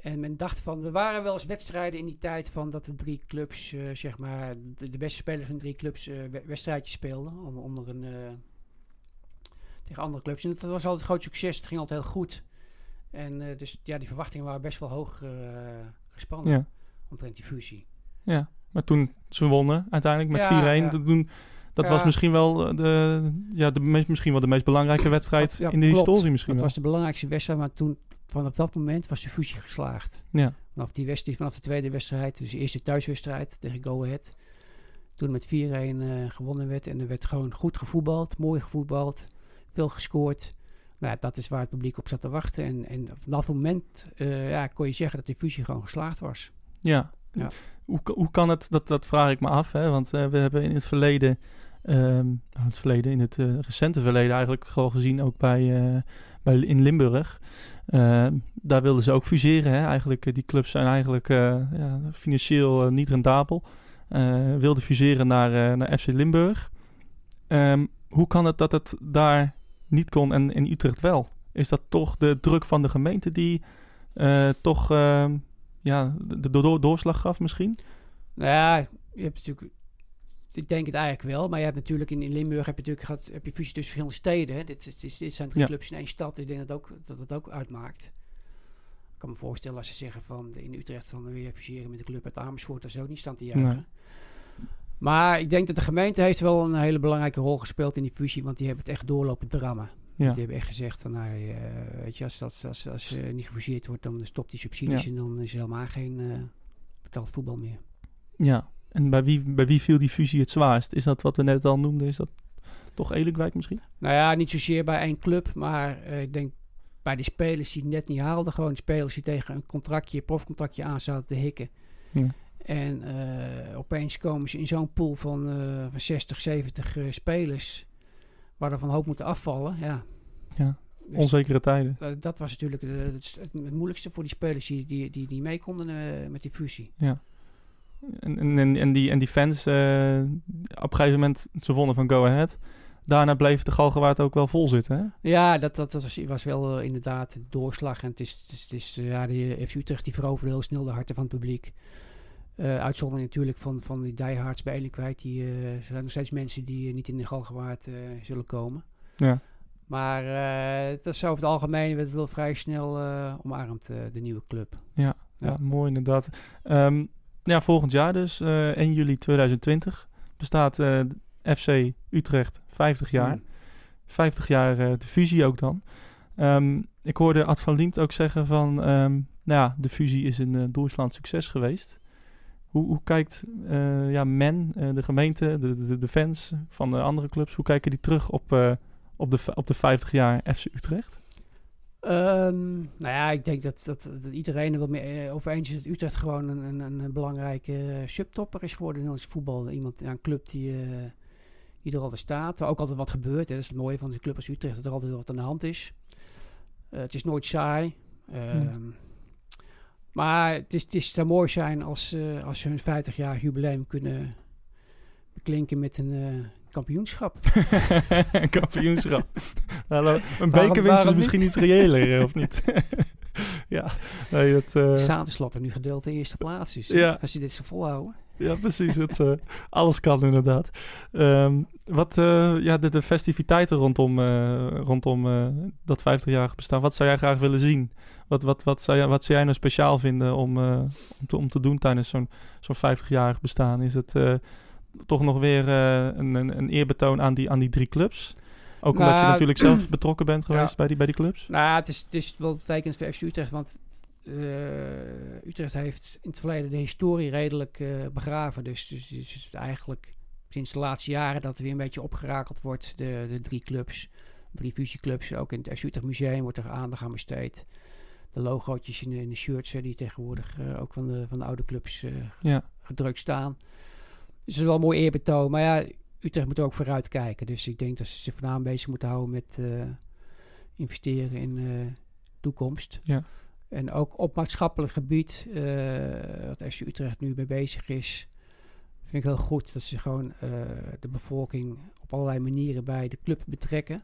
en men dacht van, er waren wel eens wedstrijden in die tijd van dat de drie clubs, zeg maar, de, de beste spelers van drie clubs we- wedstrijdjes speelden. Onder, onder een, tegen andere clubs. En dat was altijd een groot succes. Het ging altijd heel goed. En eh, dus ja, die verwachtingen waren best wel hoog eh, gespannen. Ja. Omtrent die fusie. Ja, maar toen ze wonnen uiteindelijk met Ja, 4-1. ja. Toen, dat Ja. was misschien wel, eh, de, ja, de meest, misschien wel de meest belangrijke wedstrijd Ja, in de klopt. historie misschien Dat wel. was de belangrijkste wedstrijd, maar toen, vanaf dat moment was de fusie geslaagd. Ja. Vanaf, die wedstrijd, vanaf de tweede wedstrijd, dus de eerste thuiswedstrijd tegen Go Ahead. Toen met 4-1 eh, gewonnen werd en er werd gewoon goed gevoetbald, mooi gevoetbald, veel gescoord. Nou, dat is waar het publiek op zat te wachten. En, en vanaf dat moment eh, ja, kon je zeggen dat die fusie gewoon geslaagd was. Ja. Ja. Hoe, hoe kan het, dat, dat vraag ik me af, hè? want eh, we hebben in het verleden, ehm, nou, het verleden, in het eh, recente verleden eigenlijk gewoon gezien, ook bij, bij in Limburg. Ehm, daar wilden ze ook fuseren. Hè? Eigenlijk, die clubs zijn eigenlijk ja, financieel niet rendabel. Wilden fuseren naar, naar FC Limburg. Ehm, hoe kan het dat het daar niet kon en in Utrecht wel? Is dat toch de druk van de gemeente die eh, toch ehm, ja, de, de door- doorslag gaf misschien? Nou ja, je hebt natuurlijk. Ik denk het eigenlijk wel, maar je hebt natuurlijk in, in Limburg heb je natuurlijk gehad, heb je fusie tussen verschillende steden. Hè. Dit, is- dit, zijn drie Ja. clubs in één stad. Ik denk dat, ook, dat het ook uitmaakt. Ik kan me voorstellen als ze zeggen van in Utrecht van weer fuseren met de club uit Amersfoort, dat is ook niet staan te. Nee. Maar ik denk dat de gemeente heeft wel een hele belangrijke rol gespeeld in die fusie, want die hebben het echt doorlopen drammen. Ja. Die hebben echt gezegd van, nou, eh, weet je, als, als, als, als eh, niet gefuseerd wordt, dan stopt die subsidies Ja. en dan is er helemaal geen eh, betaald voetbal meer. Ja. En bij wie, bij wie viel die fusie het zwaarst? Is dat wat we net al noemden? Is dat toch Elinkwijk misschien? Nou ja, niet zozeer bij één club, maar ik denk bij die spelers die het net niet haalden. Gewoon spelers die tegen een contractje, profcontractje aan zaten te hikken. Ja. En eh, opeens komen ze in zo'n pool van, eh, van 60, 70 eh, spelers, waar er van hoop moeten afvallen. Ja. Ja. Dus Onzekere tijden. dat- dat was natuurlijk het, het, moeilijkste voor die spelers die, die, die, die mee konden met die fusie. Ja. En, en, en, die, en die fans, op een gegeven moment, ze wonnen van Go Ahead. Daarna bleef de Galgenwaard ook wel vol zitten, hè? Ja, dat, dat, dat was, was wel inderdaad de doorslag. En het is, het is, het is, ja, de FC Utrecht die veroverde heel snel de harten van het publiek. Eh uitzondering natuurlijk van, van die diehards bij Elinkwijk. Die eh, zijn nog steeds mensen die eh, niet in de Galgenwaard zullen komen. Ja. Maar dat is over het algemeen werd wel vrij snel omarmd, de nieuwe club. Ja, ja. mooi inderdaad. Ehm, ja, volgend jaar dus, eh 1 juli 2020, bestaat FC Utrecht 50 jaar. Mm. 50 jaar eh, de fusie ook dan. Ehm, ik hoorde Ad van Liemt ook zeggen van, ehm, nou ja, de fusie is een eh, doorslaand succes geweest. Hoe, hoe kijkt eh, ja, men, eh, de gemeente, de, de, de fans van de andere clubs, hoe kijken die terug op, eh, op, de, op de 50 jaar FC Utrecht? Ehm, nou ja, ik denk dat, dat, dat iedereen er wel mee over eens is dat Utrecht gewoon een, een, een, belangrijke subtopper is geworden in ons voetbal. Iemand, ja, een club die, die er altijd staat, waar ook altijd wat gebeurt. Hè. Dat is het mooie van een club als Utrecht, dat er altijd wat aan de hand is. Het is nooit saai. Ehm, Maar het, is, het is, zou mooi zijn als, eh, als ze hun 50 jaar jubileum kunnen klinken met een eh, kampioenschap. een kampioenschap. nou, een bekerwinst is misschien niet? iets reëler, eh, of niet? ja, nee, dat... er nu gedeeld de eerste plaats is. Ja. Als je dit zo volhouden. Ja, precies. Het, alles kan inderdaad. Ehm, wat, ja, de, de festiviteiten rondom, rondom dat 50-jarig bestaan, wat zou jij graag willen zien? Wat, wat, wat, zou, jij, wat zou jij nou speciaal vinden om, eh, om, te, om te doen tijdens zo'n zo'n 50-jarig bestaan? Is het eh, toch nog weer eh, een, een, een eerbetoon aan die, aan die drie clubs? Ook omdat je Nou, natuurlijk zelf betrokken bent geweest ja. bij, die, bij die clubs? Nou, het is, het is wel betekend voor FC Utrecht, want Utrecht heeft in het verleden de historie redelijk begraven. Dus, dus, dus het is eigenlijk sinds de laatste jaren dat er weer een beetje opgerakeld wordt, de, de drie clubs, drie fusieclubs. Ook in het FC Utrecht Museum wordt er aandacht aan besteed. De logootjes in de, in de shirts hè, die tegenwoordig eh, ook van de, van de oude clubs eh, Ja. gedrukt staan. Dus het is wel een mooi eerbetoon. Maar ja, Utrecht moet er ook vooruit kijken. Dus ik denk dat ze zich voornamelijk bezig moeten houden met eh, investeren in toekomst. Ja. En ook op maatschappelijk gebied, wat FC Utrecht nu mee bezig is, vind ik heel goed dat ze gewoon de bevolking op allerlei manieren bij de club betrekken.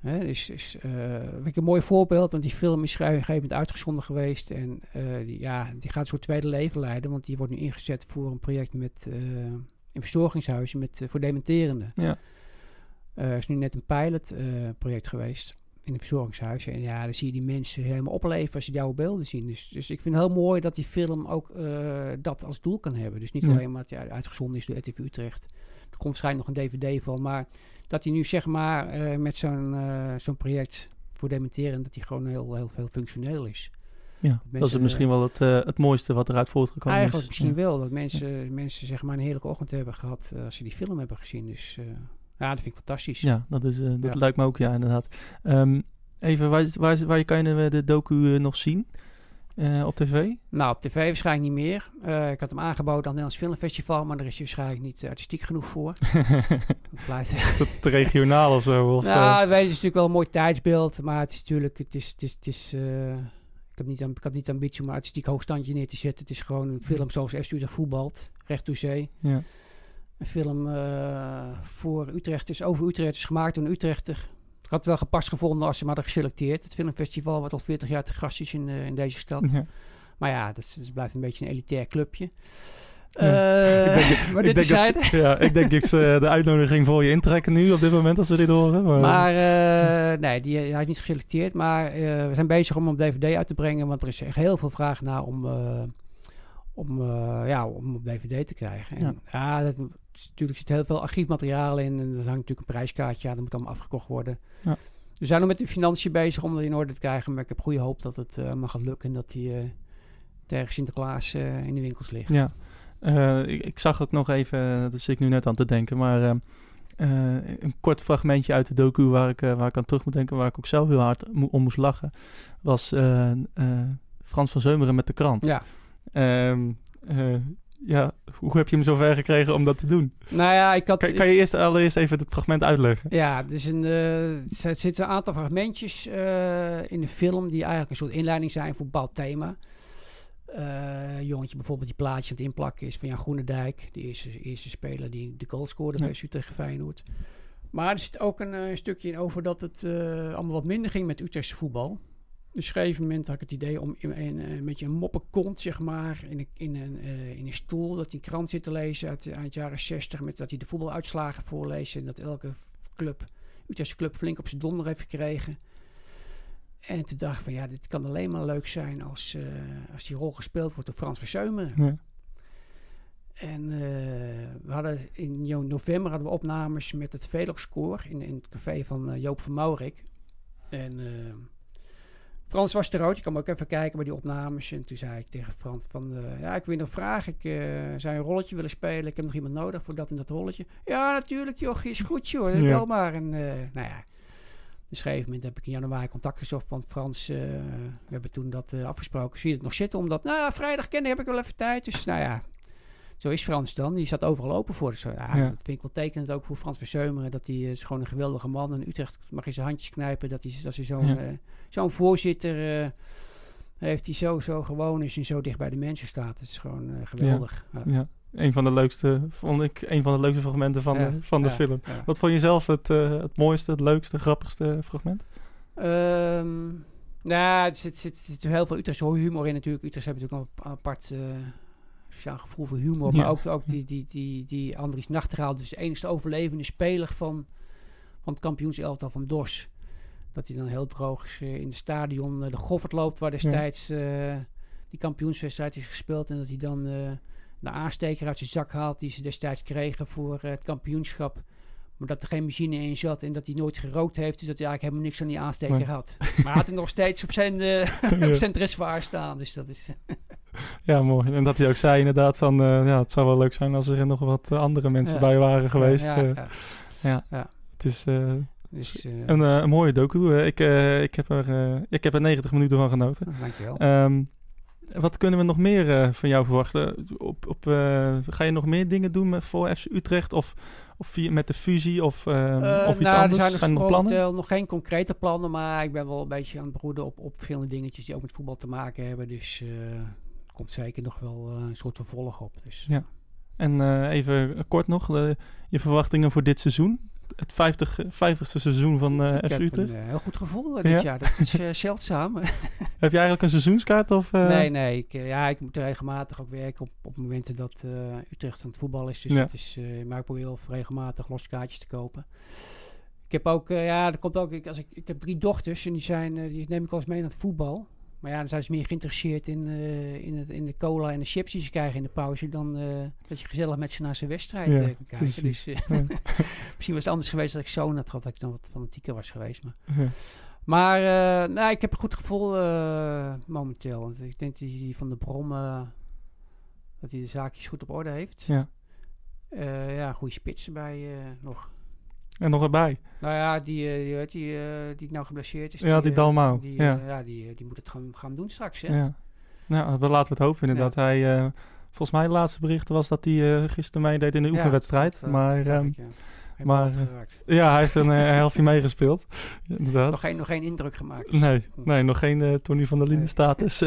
Hè, dus is, eh, een mooi voorbeeld, want die film is op een gegeven moment uitgezonden geweest. En eh, die, ja, die gaat een soort tweede leven leiden, want die wordt nu ingezet voor een project met, eh in verzorgingshuizen met, voor dementerenden. Ja. Is nu net een pilotproject project geweest in een verzorgingshuis. En ja, dan zie je die mensen helemaal opleven als je die oude beelden zien. Dus, dus ik vind het heel mooi dat die film ook dat als doel kan hebben. Dus niet Ja. alleen maar dat hij uitgezonden is door RTV Utrecht. Er komt waarschijnlijk nog een dvd van. Maar dat hij nu zeg maar eh, met zo'n eh, zo'n project voor dementeren... dat hij gewoon heel, heel, heel functioneel is. Ja, dat is misschien wel het, eh, het mooiste wat eruit voortgekomen Eigenlijk is. misschien Ja. wel. Dat mensen, mensen zeg maar een heerlijke ochtend hebben gehad eh, als ze die film hebben gezien. Dus ja, dat vind ik fantastisch. Ja, dat, is, dat Ja. lijkt me ook, ja, inderdaad. Ehm, even, waar, waar, waar kan je de, docu nog zien? Eh, op tv? Nou, op tv waarschijnlijk niet meer. Eh, ik had hem aangeboden aan het Nederlands Filmfestival, maar daar is hij waarschijnlijk niet eh, artistiek genoeg voor. Het blijft- te, te regionaal of zo? Of, nou, weet je, het is natuurlijk wel een mooi tijdsbeeld, maar het is natuurlijk, het is, het is, het is ik, heb niet, ik had niet de ambitie om een artistiek hoogstandje neer te zetten. Het is gewoon een film zoals FC Utrecht voetbalt, recht door zee. Ja. Een film voor Utrecht is over Utrecht, is gemaakt door een Utrechter. Ik had het wel gepast gevonden als ze maar hadden geselecteerd. Het filmfestival wat al 40 jaar te gast is in, eh, in deze stad. Ja. Maar ja, dat, dat blijft een beetje een elitair clubje. Ja. Eh, ik denk, maar ik dit denk dat ja, ik denk dat ze de uitnodiging voor je intrekken nu op dit moment als we dit horen. Maar, Maar eh, nee, die, hij is niet geselecteerd. Maar eh, we zijn bezig om hem op DVD uit te brengen. Want er is echt heel veel vraag naar om, eh, om, eh, ja, om op DVD te krijgen. En, ja, dat, is- natuurlijk zit heel veel archiefmateriaal in. En er hangt natuurlijk een prijskaartje aan. Dat moet allemaal afgekocht worden. Ja. We zijn nog met de financiën bezig om dat in orde te krijgen. Maar ik heb goede hoop dat het eh mag gaan lukken. En dat die tegen Sinterklaas eh, in de winkels ligt. Ja, ik, ik zag ook nog even, daar zit ik nu net aan te denken, maar een kort fragmentje uit de docu waar ik, waar ik aan terug moet denken, waar ik ook zelf heel hard mo- om moest lachen, was Frans van Zeumeren met de krant. Ja. Ehm, eh, ja, hoe heb je hem zover gekregen om dat te doen? Nou ja, ik had... Kan, kan je eerst allereerst even het fragment uitleggen? Ja, is een, eh, er zitten een aantal fragmentjes eh, in de film die eigenlijk een soort inleiding zijn voor een bepaald thema. Eh, jongetje bijvoorbeeld die plaatje aan het inplakken is van Jan Groenendijk. Die eerste, eerste speler die de goal scoorde Ja. bij Utrecht Feyenoord. Maar er zit ook een eh, stukje in over dat het allemaal wat minder ging met Utrechtse voetbal. Dus op een gegeven moment had ik het idee om in, in, eh, met je een moppenkont, zeg maar, in een, in, een, eh, in een stoel, dat hij een krant zit te lezen uit, uit de jaren 60, met dat hij de voetbaluitslagen voorleest en dat elke club, Utrechtse club, flink op zijn donder heeft gekregen. En toen dacht ik van ja, dit kan alleen maar leuk zijn als, eh, als die rol gespeeld wordt door Frans Verzeumeren. Ja. En eh, we hadden in november hadden we opnames met het Velox-koor in, in het café van eh, Joop van Maurik. En eh, Frans was er ook. Je kan ook even kijken bij die opnames. En toen zei ik tegen Frans van... eh, ja, ik wil je nog vragen. Ik eh, zou een rolletje willen spelen. Ik heb nog iemand nodig voor dat en dat rolletje. Ja, natuurlijk joh. Is goed joh. Ja. Wel maar. En eh, nou ja... Dus op een gegeven moment heb ik in januari contact gezocht van Frans. we hebben toen dat afgesproken. Zie je het nog zitten? Omdat, nou vrijdag kennen heb ik wel even tijd. Dus nou ja, zo is Frans dan. Die staat overal open voor. Dus, ja, Ja. Dat vind ik wel tekenend ook voor Frans Verzeumeren. Dat hij eh, is gewoon een geweldige man. En Utrecht mag in zijn handjes knijpen. Dat hij, dat hij zo'n Ja. eh, zo'n voorzitter eh, heeft. Die zo, zo gewoon is en zo dicht bij de mensen staat. Dat is gewoon geweldig. Ja. Een van de leukste, vond ik, een van de leukste fragmenten van, Ja, de, van de ja, film. ja. Wat vond je zelf het, het mooiste, het leukste, grappigste fragment? Ehm nou, er zit, zit, zit heel veel Utrechtse humor in natuurlijk. Utrecht hebben natuurlijk een apart sociaal gevoel voor humor. Ja. Maar ook, ook die, die, die, die Andries Nachtegaal, dus de enigste overlevende speler van, van het kampioenselftal van DOS. Dat hij dan heel droog eh, in het stadion eh, de Goffert loopt, waar destijds eh, die kampioenswedstrijd is gespeeld. En dat hij dan de aansteker uit zijn zak haalt die ze destijds kregen voor het kampioenschap. Maar dat er geen benzine in zat en dat hij nooit gerookt heeft. Dus dat hij eigenlijk helemaal niks aan die aansteker Nee. had. Maar hij had hem nog steeds op zijn, Ja. op zijn dressoir staan. Dus dat is... Ja, mooi. En dat hij ook zei inderdaad van, eh, ja, het zou wel leuk zijn als er nog wat eh, andere mensen Ja. bij waren geweest. Ja, ja. ja. Ja. het is Dus, een, een mooie docu. Ik, ik, heb er, ik heb er 90 minuten van genoten. Oh, dankjewel. Ehm, wat kunnen we nog meer van jou verwachten? Op, op, ga je nog meer dingen doen met, voor FC Utrecht of, of via, met de fusie of, ehm, Eh, of iets nou, anders? Er zijn, er nog plannen? nog geen concrete plannen, maar ik ben wel een beetje aan het broeden op, op verschillende dingetjes die ook met voetbal te maken hebben. Dus eh, er komt zeker nog wel eh, een soort vervolg op. Dus, Ja. En even kort nog, eh, je verwachtingen voor dit seizoen? Het 50, 50ste seizoen van ik FC heb Utrecht? een eh, heel goed gevoel eh, dit Ja? jaar. Dat is eh, zeldzaam. Heb je eigenlijk een seizoenskaart? Of? Nee, nee. Ik, ja, ik moet regelmatig ook werken op, op momenten dat Utrecht aan het voetbal is. Dus Ja. dat is, maar ik probeer wel regelmatig losse kaartjes te kopen. Ik heb ook, ja, er komt ook, ik, als ik, ik heb drie dochters en die, zijn, die neem ik wel eens mee naar het voetbal. Maar ja, dan zijn ze meer geïnteresseerd in, eh, in, het, in de cola en de chips die ze krijgen in de pauze... dan eh, dat je gezellig met ze naar zijn wedstrijd Ja, eh, kan kijken. Dus, Ja. misschien was het anders geweest dat ik zoon had gehad, dat ik dan wat fanatieker was geweest. Maar, Ja. maar nou, ik heb een goed gevoel momenteel. Want ik denk dat die van de Brom, dat hij de zaakjes goed op orde heeft. Ja. Ja, goede spits erbij nog. En nog erbij. Nou ja, die, eh, die, weet die, eh, die nou geblesseerd is. Ja, die eh, Dalmau, Die, ja. ja, die, die moet het gaan, gaan doen straks, hè? Ja. Nou, we laten we het hopen inderdaad. Hij, eh, volgens mij, het laatste bericht was dat hij eh, gisteren meedeed in de Ja, oefenwedstrijd. maar ehm, ik, ja. Geen maar ja, hij heeft een helftje meegespeeld. Inderdaad. Nog geen, nog geen indruk gemaakt. Nee, nee nog geen Tony van der Linden status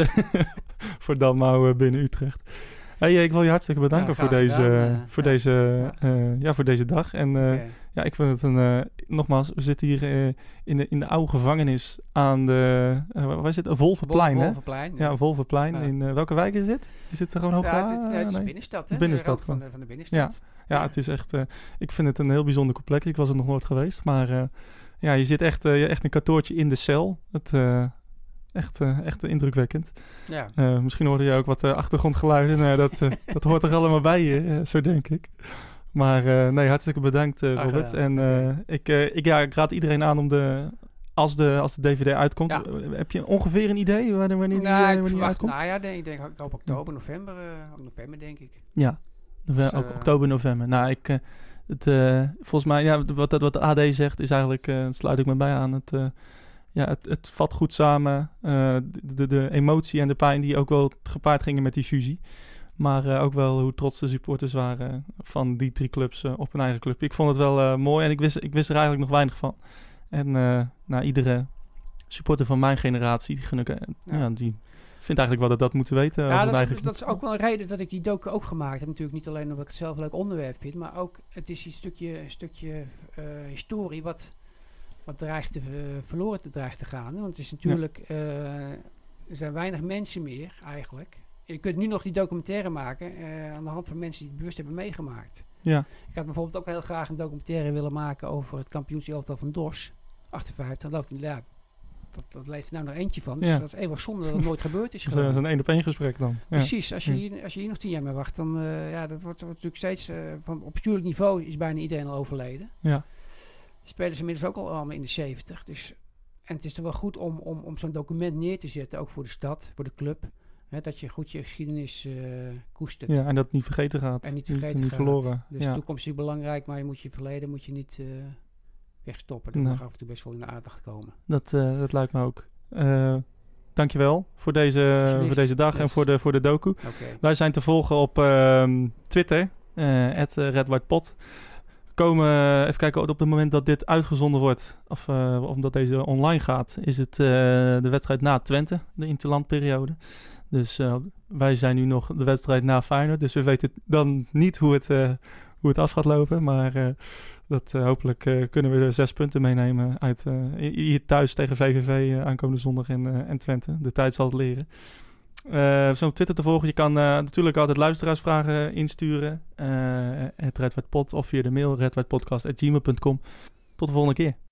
voor Dalmau binnen Utrecht. Hey, ik wil je hartstikke bedanken Ja, voor, deze, voor, ja. deze, Ja. ja, voor deze dag. En Oké. Ja, ik vind het een... eh, nogmaals, we zitten hier eh, in, de, in de oude gevangenis aan de... eh, waar is het? Een Wolvenplein, hè? Wolvenplein, Ja, ja. Ja. In welke wijk is dit? Is dit er gewoon hoog? Ja, het is, nee, het is de binnenstad, hè? De binnenstad. De van de- van de binnenstad. Ja, ja het is echt... ik vind het een heel bijzonder complex. Ik was er nog nooit geweest. Maar ja, je zit echt, eh, echt een kantoortje in de cel. Het, echt, echt indrukwekkend. Ja. Misschien hoorde je ook wat achtergrondgeluiden. Nou, dat, dat hoort er allemaal bij je, zo denk ik. Maar eh, nee, hartstikke bedankt eh, Robert. En eh, ik, ik, ja, ik raad iedereen aan om de... Als de, als de DVD uitkomt, Ja. heb je ongeveer een idee wanneer, wanneer die, Nou, wanneer die uitkomt? najaar, denk ik. denk, ik hoop oktober, november. november, denk ik. Ja, Dus, ook oktober, november. Nou, ik, het, volgens mij, ja, wat, wat de AD zegt, is eigenlijk, sluit ik me bij aan. Het, ja, het, het vat goed samen. de, de, de emotie en de pijn die ook wel gepaard gingen met die fusie. Maar eh, ook wel hoe trots de supporters waren van die drie clubs eh, op hun eigen club. Ik vond het wel eh, mooi en ik wist, ik wist er eigenlijk nog weinig van. En nou, iedere supporter van mijn generatie, die, ik, ja. die vindt eigenlijk wel dat dat moeten weten. Ja, dat is, dat is ook wel een reden dat ik die docu ook gemaakt heb. Natuurlijk niet alleen omdat ik het zelf een leuk onderwerp vind, maar ook het is een stukje, een stukje historie wat, wat dreigt te, verloren te dreigt te gaan. hè. Want het is natuurlijk, er zijn weinig mensen meer eigenlijk. Je kunt nu nog die documentaire maken eh, aan de hand van mensen die het bewust hebben meegemaakt. Ja. Ik had bijvoorbeeld ook heel graag een documentaire willen maken over het kampioenselftal van Dors, 58. Dat loopt ja, dat, dat leeft er nou nog eentje van. Dus Ja. dat is eeuwig zonde dat het nooit gebeurd is. Zo'n gewoon. zo'n één op één gesprek dan. Ja. Precies, als je, hier, als je hier nog tien jaar mee wacht, dan uh, ja, dat wordt, wordt natuurlijk steeds, uh, van, op bestuurlijk niveau is bijna iedereen al overleden. Ja. De spelers inmiddels ook al allemaal in de 70. Dus, en het is toch wel goed om, om, om zo'n document neer te zetten, ook voor de stad, voor de club. Hè, dat je goed je geschiedenis uh, koestert. Ja, en dat niet vergeten gaat. En niet vergeten niet, gaat. verloren. Dus ja. de toekomst is belangrijk, maar je moet je verleden moet je niet uh, wegstoppen. Dat Nee. mag af en toe best wel in de aandacht komen. Dat, uh, dat lijkt me ook. Dankjewel voor deze, voor deze dag yes. en voor de, voor de docu. Okay. Wij zijn te volgen op uh, Twitter, at RedWhitePot. Komen, even kijken, op het moment dat dit uitgezonden wordt, of omdat deze online gaat, is het de wedstrijd na Twente, de interlandperiode. Dus eh, wij zijn nu nog de wedstrijd na Feyenoord. Dus we weten dan niet hoe het, eh, hoe het af gaat lopen. Maar eh, dat, hopelijk kunnen we zes punten meenemen uit, hier thuis tegen VVV aankomende zondag in, en Twente. De tijd zal het leren. Eh zo op Twitter te volgen. Je kan natuurlijk altijd luisteraarsvragen insturen. het Red of via de mail redwhitepodcast.gmail.com. Tot de volgende keer.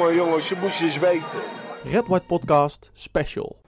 Jongen, jongen, ze moesten eens weten. Red White Podcast Special.